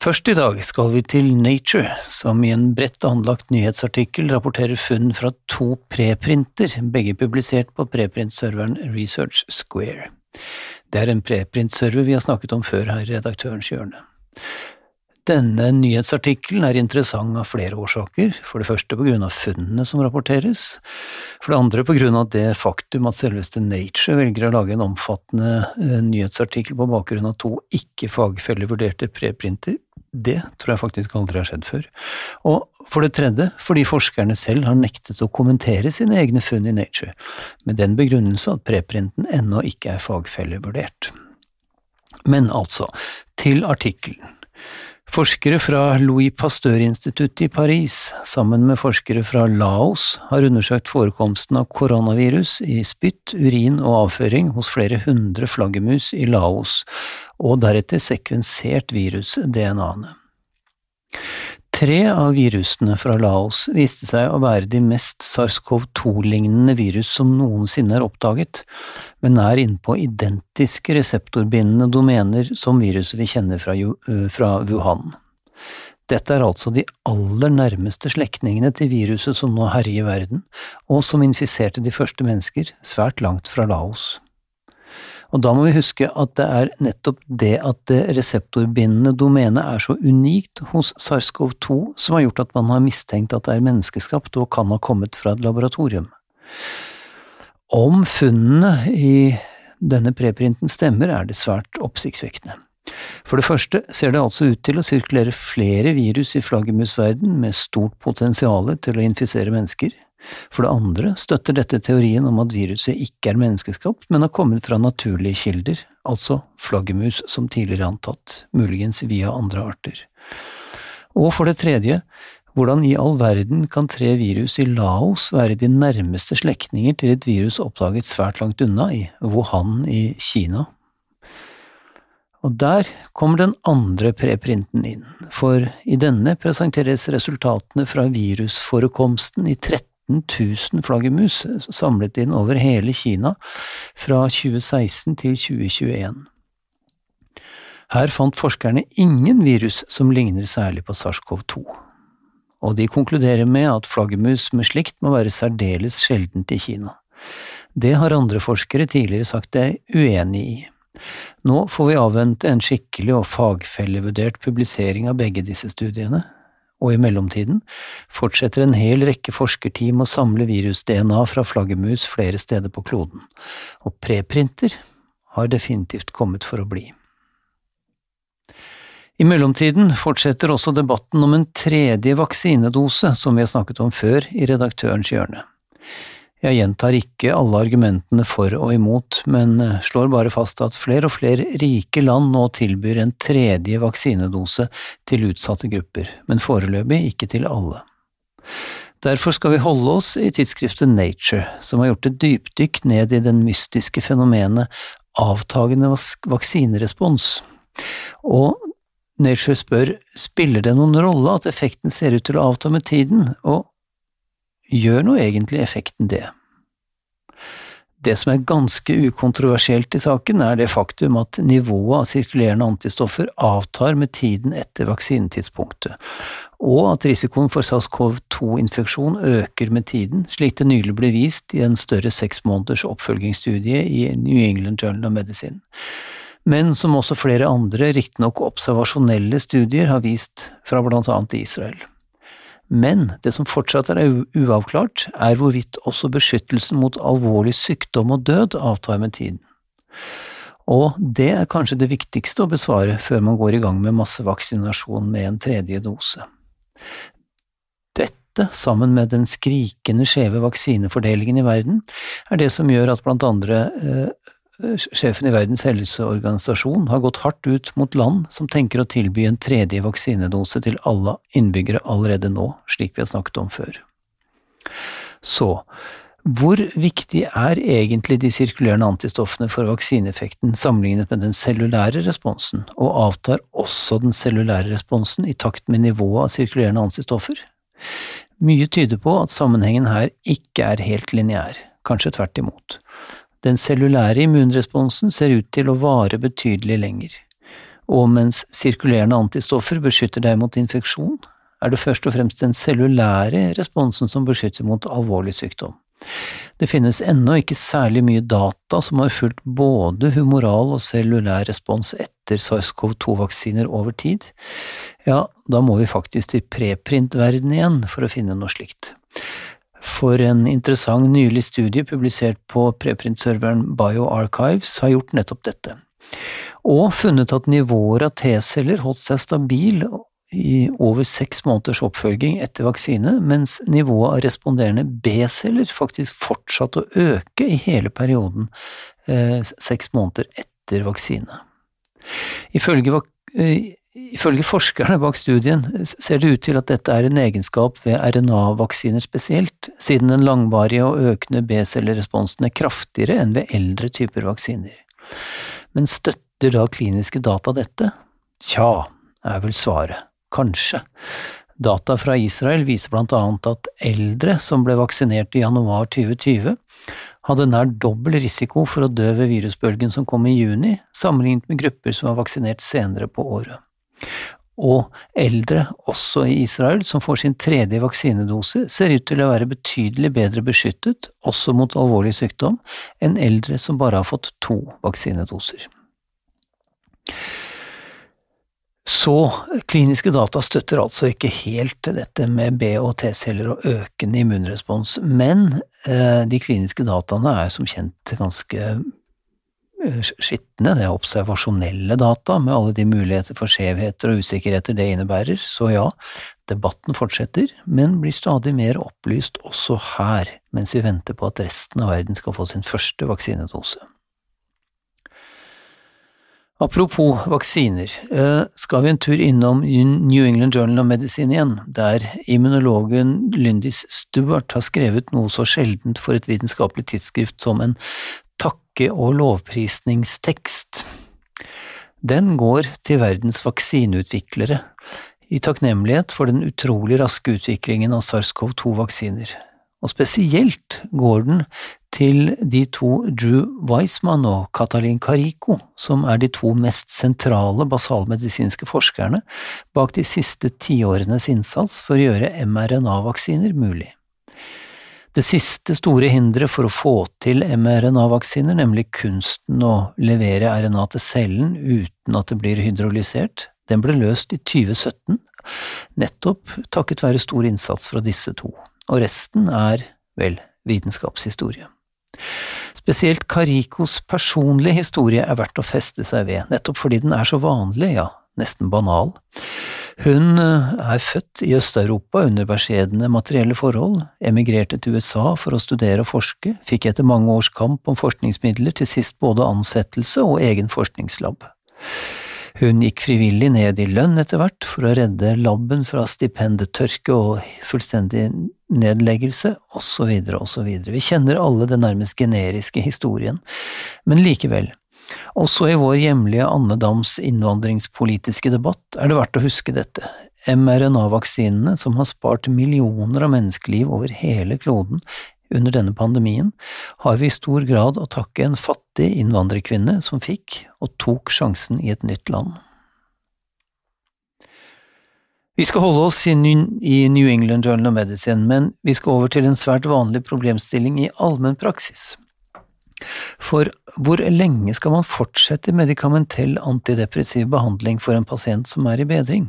Først i dag skal vi til Nature, som i en bredt anlagt nyhetsartikkel rapporterer funn fra to preprinter, begge publisert på preprintserveren Research Square. Det er en preprintserver vi har snakket om før her i Redaktørens hjørne. Denne nyhetsartikkelen er interessant av flere årsaker, for det første på grunn av funnene som rapporteres, for det andre på grunn av det faktum at selveste Nature velger å lage en omfattende eh, nyhetsartikkel på bakgrunn av to ikke fagfellevurderte preprinter det tror jeg faktisk aldri har skjedd før. Og for det tredje fordi forskerne selv har nektet å kommentere sine egne funn i Nature, med den begrunnelse at preprinten ennå ikke er fagfellevurdert. Men altså, til artikkelen. Forskere fra Louis Pasteur-instituttet i Paris, sammen med forskere fra Laos, har undersøkt forekomsten av koronavirus i spytt, urin og avføring hos flere hundre flaggermus i Laos, og deretter sekvensert virus-DNA-ene. Tre av virusene fra Laos viste seg å være de mest SARS-CoV-2-lignende virus som noensinne er oppdaget, men er innpå identiske reseptorbindende domener som viruset vi kjenner fra, Wuhan. Dette er altså de aller nærmeste slektningene til viruset som nå herjer verden, og som infiserte de første mennesker svært langt fra Laos. Og da må vi huske at det er nettopp det at det reseptorbindende domenet er så unikt hos SARS-CoV-2 som har gjort at man har mistenkt at det er menneskeskapt og kan ha kommet fra et laboratorium. Om funnene i denne preprinten stemmer, er det svært oppsiktsvekkende. For det første ser det altså ut til å sirkulere flere virus i flaggermusverdenen med stort potensial til å infisere mennesker. For det andre støtter dette teorien om at viruset ikke er menneskeskapt, men har kommet fra naturlige kilder, altså flaggermus som tidligere antatt, muligens via andre arter. Og for det tredje, hvordan i all verden kan tre virus i Laos være de nærmeste slektninger til et virus oppdaget svært langt unna, i Wuhan i Kina? Og der kommer den andre preprinten inn, for i denne presenteres resultatene fra virusforekomsten i 13 000 flaggermus samlet inn over hele Kina fra 2016 til 2021. Her fant forskerne ingen virus som ligner særlig på SARS-CoV-2, og de konkluderer med at flaggermus med slikt må være særdeles sjeldent i Kina. Det har andre forskere tidligere sagt de er uenig i. Nå får vi avvente en skikkelig og fagfellevurdert publisering av begge disse studiene, og i mellomtiden fortsetter en hel rekke forskerteam å samle virus-DNA fra flaggermus flere steder på kloden, og preprinter har definitivt kommet for å bli. I mellomtiden fortsetter også debatten om en tredje vaksinedose, som vi har snakket om før i Redaktørens hjørne. Jeg gjentar ikke alle argumentene for og imot, men eh, slår bare fast at flere og flere rike land nå tilbyr en tredje vaksinedose til utsatte grupper, men foreløpig ikke til alle. Derfor skal vi holde oss i tidsskriftet Nature, som har gjort et dypdykk ned i den mystiske fenomenet avtagende vaksinerespons. Og Nature spør spiller det noen rolle at effekten ser ut til å avta med tiden, og gjør nå egentlig effekten det? Det som er ganske ukontroversielt i saken, er det faktum at nivået av sirkulerende antistoffer avtar med tiden etter vaksinetidspunktet, og at risikoen for SARS-CoV-2-infeksjon øker med tiden, slik det nylig ble vist i en større seks måneders oppfølgingsstudie i New England Journal of Medicine. Men som også flere andre, riktignok observasjonelle studier har vist fra blant annet Israel. Men det som fortsatt er uavklart, er hvorvidt også beskyttelsen mot alvorlig sykdom og død avtar med tiden. Og det er kanskje det viktigste å besvare før man går i gang med massevaksinasjon med en tredje dose. Dette, sammen med den skrikende skjeve vaksinefordelingen i verden, er det som gjør at blant andre eh, sjefen i Verdens helseorganisasjon, har gått hardt ut mot land som tenker å tilby en tredje vaksinedose til alle innbyggere allerede nå, slik vi har snakket om før. Så, hvor viktig er egentlig de sirkulerende antistoffene for vaksineeffekten sammenlignet med den cellulære responsen, og avtar også den cellulære responsen i takt med nivået av sirkulerende antistoffer? Mye tyder på at sammenhengen her ikke er helt lineær, kanskje tvert imot. Den cellulære immunresponsen ser ut til å vare betydelig lenger, og mens sirkulerende antistoffer beskytter deg mot infeksjon, er det først og fremst den cellulære responsen som beskytter mot alvorlig sykdom. Det finnes ennå ikke særlig mye data som har fulgt både humoral og cellulær respons etter SARS-CoV-2-vaksiner over tid. Ja, da må vi faktisk til preprint-verdenen igjen for å finne noe slikt. For en interessant nylig studie publisert på preprint-serveren BioArchives har gjort nettopp dette, og funnet at nivåer av T-celler holdt seg stabil i over seks måneders oppfølging etter vaksine, mens nivået av responderende B-celler faktisk fortsatte å øke i hele perioden eh, seks måneder etter vaksine. Ifølge, eh, ifølge, forskerne bak studien ser det ut til at dette er en egenskap ved RNA-vaksiner spesielt, siden den langvarige og økende B-celleresponsen er kraftigere enn ved eldre typer vaksiner. Men støtter da kliniske data dette? Tja, er vel svaret. Kanskje. Data fra Israel viser blant annet at eldre som ble vaksinert i januar 2020, hadde nær dobbel risiko for å dø ved virusbølgen som kom i juni, sammenlignet med grupper som var vaksinert senere på året. Og eldre, også i Israel, som får sin tredje vaksinedose, ser ut til å være betydelig bedre beskyttet, også mot alvorlig sykdom, enn eldre som bare har fått to vaksinedoser. Så kliniske data støtter altså ikke helt dette med B- og T-celler og økende immunrespons, men eh, de kliniske dataene er som kjent ganske skitne, det er observasjonelle data med alle de muligheter for skjevheter og usikkerheter det innebærer, så ja, debatten fortsetter, men blir stadig mer opplyst også her, mens vi venter på at resten av verden skal få sin første vaksinedose. Apropos vaksiner, eh, skal vi en tur innom New England Journal of Medicine igjen, der immunologen Lyndis Stewart har skrevet noe så sjeldent for et vitenskapelig tidsskrift som en takke- og lovprisningstekst. Den går til verdens vaksineutviklere, i takknemlighet for den utrolig raske utviklingen av SARS-CoV-2-vaksiner og spesielt går den til de to Drew Weissman og Katalin Carico, som er de to mest sentrale basalmedisinske forskerne bak de siste tiårenes innsats for å gjøre mRNA-vaksiner mulig. Det siste store hinderet for å få til mRNA-vaksiner, nemlig kunsten å levere RNA til cellen uten at det blir hydrolysert, den ble løst i 2017, nettopp takket være stor innsats fra disse to og resten er, vel, vitenskapshistorie. Spesielt Karikos personlige historie er verdt å feste seg ved, nettopp fordi den er så vanlig, ja, nesten banal. Hun eh, er født i Øst-Europa under beskjedne materielle forhold, emigrerte til USA for å studere og forske, fikk etter mange års kamp om forskningsmidler til sist både ansettelse og egen forskningslab. Hun gikk frivillig ned i lønn etter hvert for å redde laben fra stipendetørke og fullstendig nedleggelse, osv., osv. Vi kjenner alle den nærmest generiske historien, men likevel, også i vår hjemlige andedams innvandringspolitiske debatt er det verdt å huske dette. mRNA-vaksinene, som har spart millioner av menneskeliv over hele kloden, under denne pandemien har vi i stor grad å takke en fattig innvandrerkvinne som fikk og tok sjansen i et nytt land. Vi skal holde oss i New England Journal of Medicine, men vi skal over til en svært vanlig problemstilling i allmennpraksis. For hvor lenge skal man fortsette medikamentell antidepressiv behandling for en pasient som er i bedring?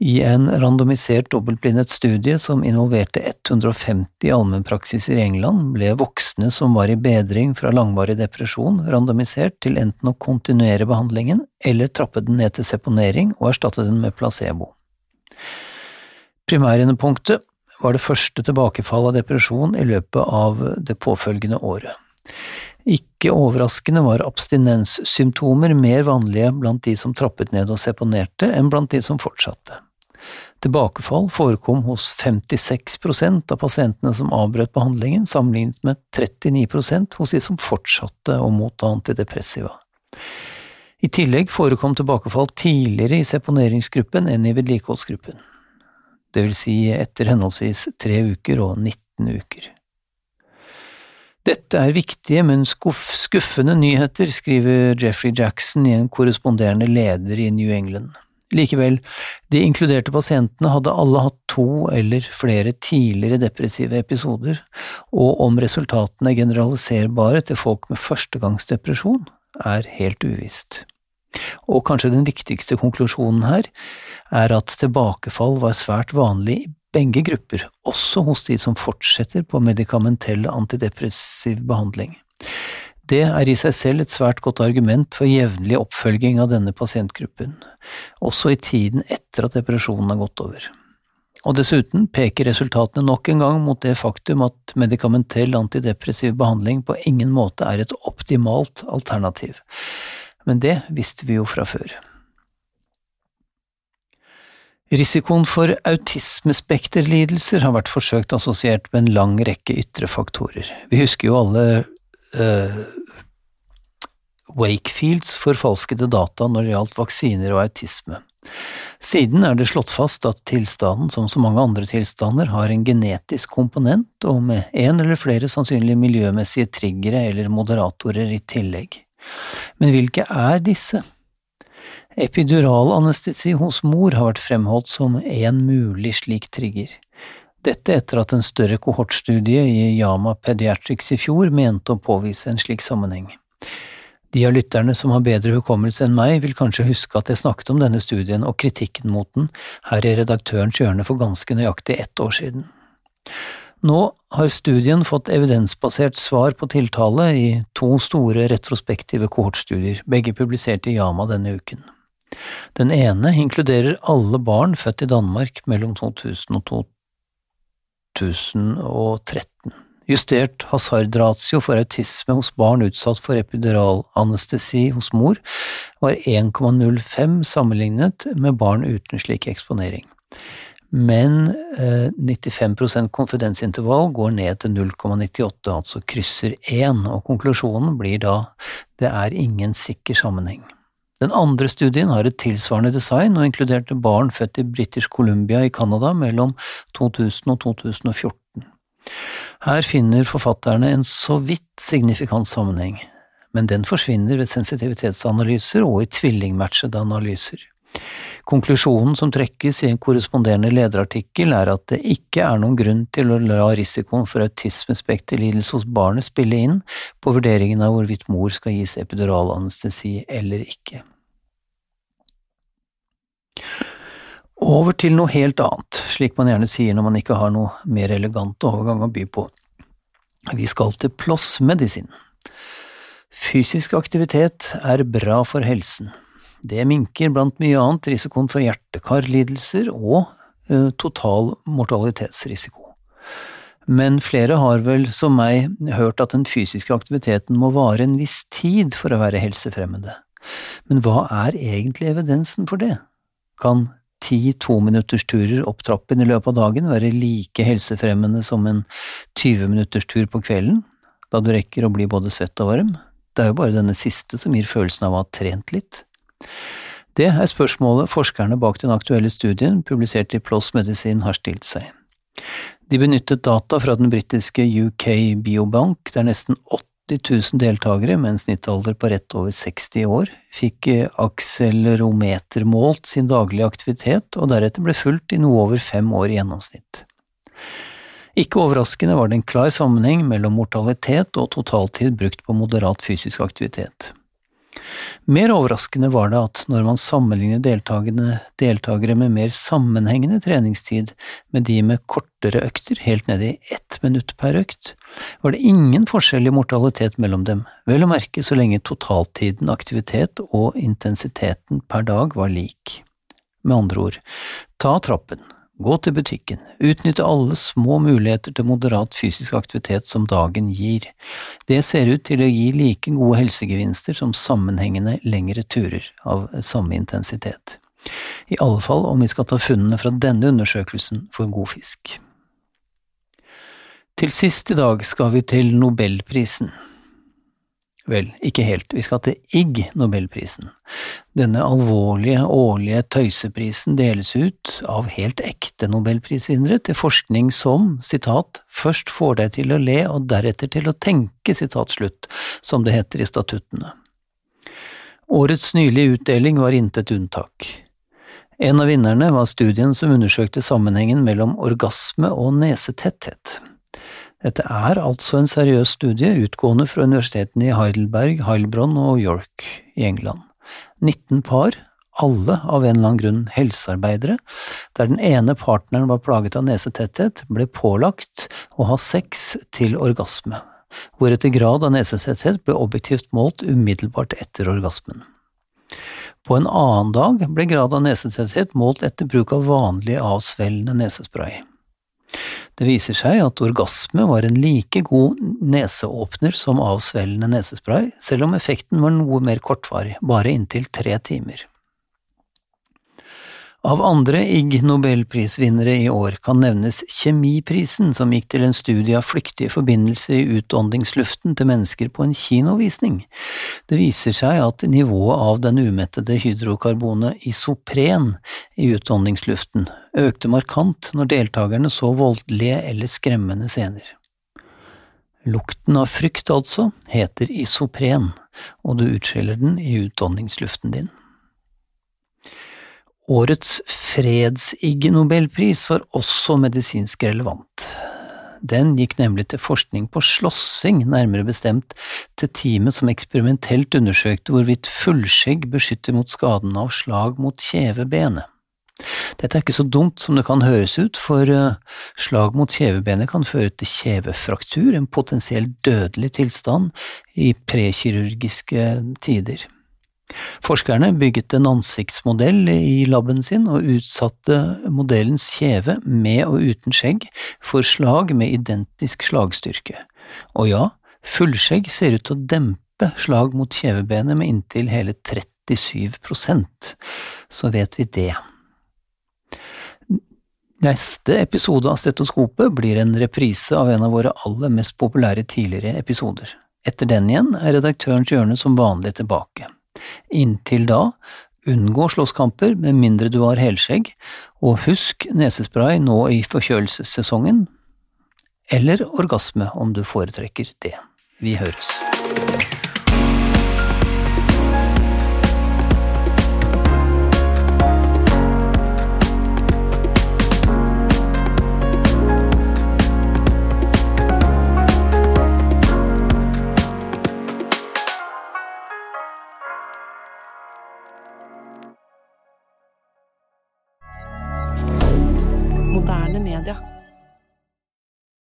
I en randomisert dobbeltblindet studie som involverte 150 allmennpraksiser i England, ble voksne som var i bedring fra langvarig depresjon, randomisert til enten å kontinuere behandlingen eller trappe den ned til seponering og erstatte den med placebo. Primærendepunktet var det første tilbakefall av depresjon i løpet av det påfølgende året. Ikke overraskende var abstinenssymptomer mer vanlige blant de som trappet ned og seponerte, enn blant de som fortsatte. Tilbakefall forekom hos 56% av pasientene som avbrøt behandlingen, sammenlignet med 39% hos de som fortsatte å motta antidepressiva. I tillegg forekom tilbakefall tidligere i seponeringsgruppen enn i vedlikeholdsgruppen, vil si etter henholdsvis tre uker og 19 uker. Dette er viktige, men skuffende nyheter, skriver Jeffrey Jackson i en korresponderende leder i New England. Likevel, de inkluderte pasientene hadde alle hatt to eller flere tidligere depressive episoder, og om resultatene er generaliserbare til folk med førstegangsdepresjon, er helt uvisst. Og kanskje den viktigste konklusjonen her er at tilbakefall var svært vanlig i begge grupper, også hos de som fortsetter på medikamentell antidepressiv behandling. Det er i seg selv et svært godt argument for jevnlig oppfølging av denne pasientgruppen, også i tiden etter at depresjonen har gått over. Og dessuten peker resultatene nok en gang mot det faktum at medikamentell antidepressiv behandling på ingen måte er et optimalt alternativ. Men det visste vi jo fra før. Risikoen for autismespekterlidelser har vært forsøkt assosiert med en lang rekke ytre faktorer. Vi husker jo alle uh, Wakefields forfalskede data når det gjaldt vaksiner og autisme. Siden er det slått fast at tilstanden, som så mange andre tilstander, har en genetisk komponent, og med en eller flere sannsynlige miljømessige triggere eller moderatorer i tillegg. Men hvilke er disse? Epiduralanestesi hos mor har vært fremholdt som en mulig slik trigger. Dette etter at en større kohortstudie i Yama Pediatrics i fjor mente å påvise en slik sammenheng. De av lytterne som har bedre hukommelse enn meg, vil kanskje huske at jeg snakket om denne studien og kritikken mot den her i redaktørens hjørne for ganske nøyaktig ett år siden. Nå har studien fått evidensbasert svar på tiltale i to store retrospektive kohortstudier, begge publisert i Yama denne uken. Den ene inkluderer alle barn født i Danmark mellom 2000 og 2013. Justert hasardratio for autisme hos barn utsatt for epiduralanestesi hos mor var 1,05 sammenlignet med barn uten slik eksponering. Men eh, 95% konfidensintervall går ned til 0,98, altså krysser 1, og konklusjonen blir da det er ingen sikker sammenheng. Den andre studien har et tilsvarende design og inkluderte barn født i British Columbia i Canada mellom 2000 og 2014. Her finner forfatterne en så vidt signifikant sammenheng, men den forsvinner ved sensitivitetsanalyser og i tvillingmatchede analyser. Konklusjonen som trekkes i en korresponderende lederartikkel, er at det ikke er noen grunn til å la risikoen for autismespekterlidelse hos barnet spille inn på vurderingen av hvorvidt mor skal gis epiduralanestesi eller ikke. Over til noe helt annet, slik man gjerne sier når man ikke har noe mer elegant overgang å by på. Vi skal til plossmedisin. Fysisk aktivitet er bra for helsen. Det minker blant mye annet risikoen for hjerte-karlidelser og uh, total mortalitetsrisiko. Men flere har vel, som meg, hørt at den fysiske aktiviteten må vare en viss tid for å være helsefremmende. Men hva er egentlig evidensen for det? Kan ti tominuttersturer opp trappen i løpet av dagen være like helsefremmende som en 20 minutters tur på kvelden, da du rekker å bli både svett og varm? Det er jo bare denne siste som gir følelsen av å ha trent litt. Det er spørsmålet forskerne bak den aktuelle studien, publisert i PLOS Medisin, har stilt seg. De benyttet data fra den britiske UK Biobank, der nesten 80 000 deltakere med en snittalder på rett over 60 år fikk akselerometer målt sin daglige aktivitet, og deretter ble fulgt i noe over fem år i gjennomsnitt. Ikke overraskende var det en klar sammenheng mellom mortalitet og totaltid brukt på moderat fysisk aktivitet. Mer overraskende var det at når man sammenligner deltakere med mer sammenhengende treningstid med de med kortere økter, helt ned i ett minutt per økt, var det ingen forskjell i mortalitet mellom dem, vel å merke så lenge totaltiden, aktivitet og intensiteten per dag var lik. Med andre ord, ta trappen, Gå til butikken, utnytte alle små muligheter til moderat fysisk aktivitet som dagen gir. Det ser ut til å gi like gode helsegevinster som sammenhengende lengre turer av samme intensitet. I alle fall om vi skal ta funnene fra denne undersøkelsen for god fisk. Til sist i dag skal vi til Nobelprisen. Vel, ikke helt, vi skal til Ig Nobelprisen. Denne alvorlige årlige tøyseprisen deles ut av helt ekte nobelprisvinnere til forskning som, sitat, først får deg til å le og deretter til å tenke, sitat slutt, som det heter i statuttene. Årets nylige utdeling var intet unntak. En av vinnerne var studien som undersøkte sammenhengen mellom orgasme og nesetetthet. Dette er altså en seriøs studie utgående fra universitetene i Heidelberg, Heilbronn og York i England. 19 par, alle av en eller annen grunn helsearbeidere, der den ene partneren var plaget av nesetetthet, ble pålagt å ha sex til orgasme, hvoretter grad av nesetetthet ble objektivt målt umiddelbart etter orgasmen. På en annen dag ble grad av nesetetthet målt etter bruk av vanlig avsvellende nesespray. Det viser seg at orgasme var en like god neseåpner som avsvellende nesespray, selv om effekten var noe mer kortvarig, bare inntil tre timer. Av andre Ig Nobelprisvinnere i år kan nevnes Kjemiprisen, som gikk til en studie av flyktige forbindelser i utåndingsluften til mennesker på en kinovisning. Det viser seg at nivået av den umettede hydrokarbonet isopren i utåndingsluften økte markant når deltakerne så voldelige eller skremmende scener. Lukten av frykt, altså, heter isopren, og du utskiller den i utåndingsluften din. Årets fredsigg-nobelpris var også medisinsk relevant. Den gikk nemlig til forskning på slåssing, nærmere bestemt til teamet som eksperimentelt undersøkte hvorvidt fullskjegg beskytter mot skaden av slag mot kjevebenet. Dette er ikke så dumt som det kan høres ut, for eh, slag mot kjevebenet kan føre til kjevefraktur, en potensielt dødelig tilstand i prekirurgiske tider. Forskerne bygget en ansiktsmodell i laben sin og utsatte modellens kjeve med og uten skjegg for slag med identisk slagstyrke. Og ja, fullskjegg ser ut til å dempe slag mot kjevebenet med inntil hele 37% så vet vi det. Neste episode av Stetoskopet blir en reprise av en av våre aller mest populære tidligere episoder. Etter den igjen er redaktørens hjørne som vanlig tilbake. Inntil da, unngå slåsskamper med mindre du har helskjegg, og husk nesespray nå i forkjølelsessesongen, eller orgasme om du foretrekker det. Vi høres.